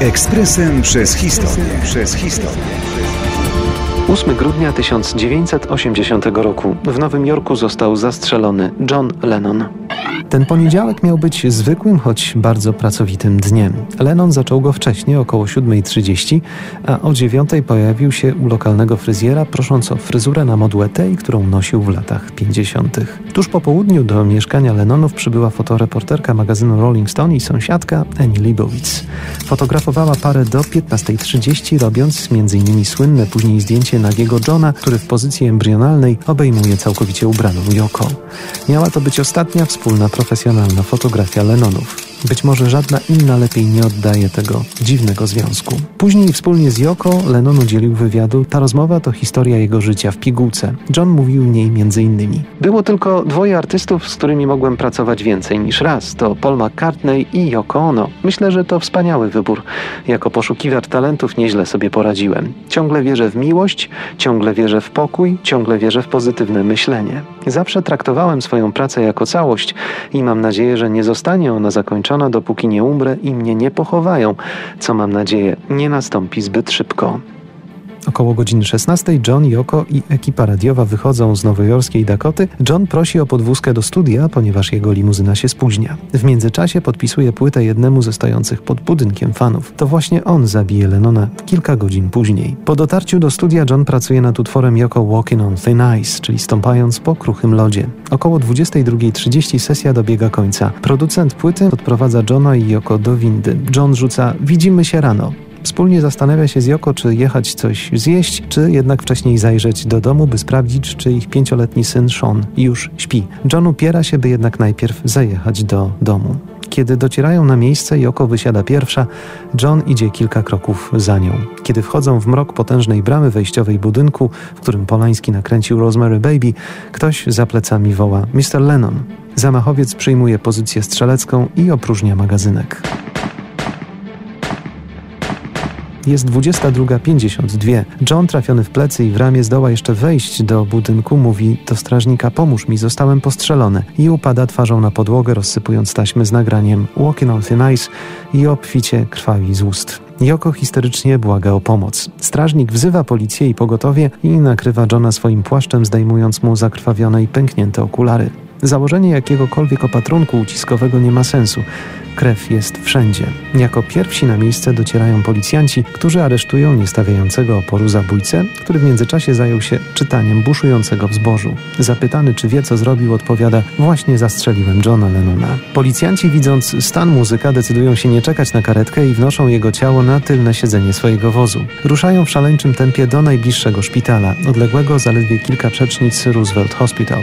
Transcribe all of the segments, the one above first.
Ekspresem przez historię. Przez historię. 8 grudnia 1980 roku w Nowym Jorku został zastrzelony John Lennon. Ten poniedziałek miał być zwykłym, choć bardzo pracowitym dniem. Lennon zaczął go wcześniej, około 7.30, a o 9.00 pojawił się u lokalnego fryzjera, prosząc o fryzurę na modłę tej, którą nosił w latach 50. Tuż po południu do mieszkania Lennonów przybyła fotoreporterka magazynu Rolling Stone i sąsiadka Annie Leibovitz. Fotografowała parę do 15.30, robiąc m.in. słynne później zdjęcie nagiego Johna, który w pozycji embrionalnej obejmuje całkowicie ubraną Yoko. Miała to być ostatnia wspólna profesjonalna fotografia Lennonów. Być może żadna inna lepiej nie oddaje tego dziwnego związku. Później wspólnie z Yoko Lennon udzielił wywiadu. Ta rozmowa to historia jego życia w pigułce. John mówił w niej między innymi. Było tylko dwoje artystów, z którymi mogłem pracować więcej niż raz. To Paul McCartney i Yoko Ono. Myślę, że to wspaniały wybór. Jako poszukiwacz talentów nieźle sobie poradziłem. Ciągle wierzę w miłość, ciągle wierzę w pokój, ciągle wierzę w pozytywne myślenie. Zawsze traktowałem swoją pracę jako całość i mam nadzieję, że nie zostanie ona zakończona dopóki nie umrę i mnie nie pochowają, co mam nadzieję nie nastąpi zbyt szybko. Około godziny 16 John, Yoko i ekipa radiowa wychodzą z nowojorskiej Dakoty. John prosi o podwózkę do studia, ponieważ jego limuzyna się spóźnia. W międzyczasie podpisuje płytę jednemu ze stojących pod budynkiem fanów. To właśnie on zabije Lennona kilka godzin później. Po dotarciu do studia John pracuje nad utworem Yoko Walking on Thin Ice, czyli stąpając po kruchym lodzie. Około 22.30 sesja dobiega końca. Producent płyty odprowadza Johna i Yoko do windy. John rzuca Widzimy się rano. Wspólnie zastanawia się z Joko, czy jechać coś zjeść, czy jednak wcześniej zajrzeć do domu, by sprawdzić, czy ich pięcioletni syn Sean już śpi. John upiera się, by jednak najpierw zajechać do domu. Kiedy docierają na miejsce, Joko wysiada pierwsza, John idzie kilka kroków za nią. Kiedy wchodzą w mrok potężnej bramy wejściowej budynku, w którym Polański nakręcił Rosemary Baby, ktoś za plecami woła Mr. Lennon. Zamachowiec przyjmuje pozycję strzelecką i opróżnia magazynek. Jest 22.52. John trafiony w plecy i w ramię zdoła jeszcze wejść do budynku. Mówi do strażnika pomóż mi, zostałem postrzelony. I upada twarzą na podłogę, rozsypując taśmy z nagraniem Walking on Thin Ice i obficie krwawi z ust. Joko histerycznie błaga o pomoc. Strażnik wzywa policję i pogotowie i nakrywa Johna swoim płaszczem, zdejmując mu zakrwawione i pęknięte okulary. Założenie jakiegokolwiek opatrunku uciskowego nie ma sensu. Krew jest wszędzie. Jako pierwsi na miejsce docierają policjanci, którzy aresztują niestawiającego oporu zabójcę, który w międzyczasie zajął się czytaniem buszującego w zbożu. Zapytany, czy wie, co zrobił, odpowiada: Właśnie zastrzeliłem Johna Lennona. Policjanci, widząc stan muzyka, decydują się nie czekać na karetkę i wnoszą jego ciało na tylne siedzenie swojego wozu. Ruszają w szaleńczym tempie do najbliższego szpitala, odległego zaledwie kilka przecznic Roosevelt Hospital.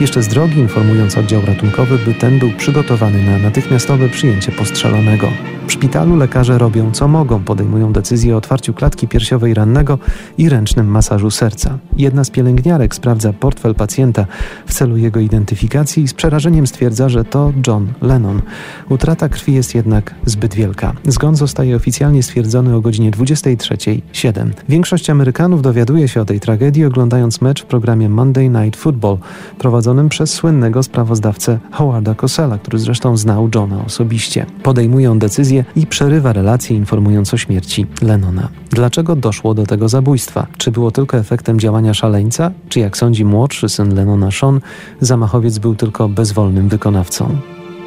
Jeszcze z drogi informując oddział ratunkowy, by ten był przygotowany na natychmiastowe przyjęcie postrzelonego. W szpitalu lekarze robią co mogą, podejmują decyzję o otwarciu klatki piersiowej rannego i ręcznym masażu serca. Jedna z pielęgniarek sprawdza portfel pacjenta w celu jego identyfikacji i z przerażeniem stwierdza, że to John Lennon. Utrata krwi jest jednak zbyt wielka. Zgon zostaje oficjalnie stwierdzony o godzinie 23.07. Większość Amerykanów dowiaduje się o tej tragedii oglądając mecz w programie Monday Night Football prowadzonym przez słynnego sprawozdawcę Howarda Cosella, który zresztą znał Johna osobiście. Podejmują decyzję i przerywa relacje informując o śmierci Lennona. Dlaczego doszło do tego zabójstwa? Czy było tylko efektem działania szaleńca? Czy jak sądzi młodszy syn Lennona Sean, zamachowiec był tylko bezwolnym wykonawcą?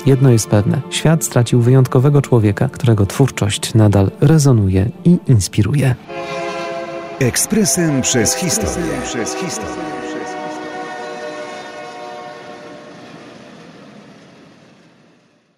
Jedno jest pewne: świat stracił wyjątkowego człowieka, którego twórczość nadal rezonuje i inspiruje. Ekspresem przez historię. Przez historię.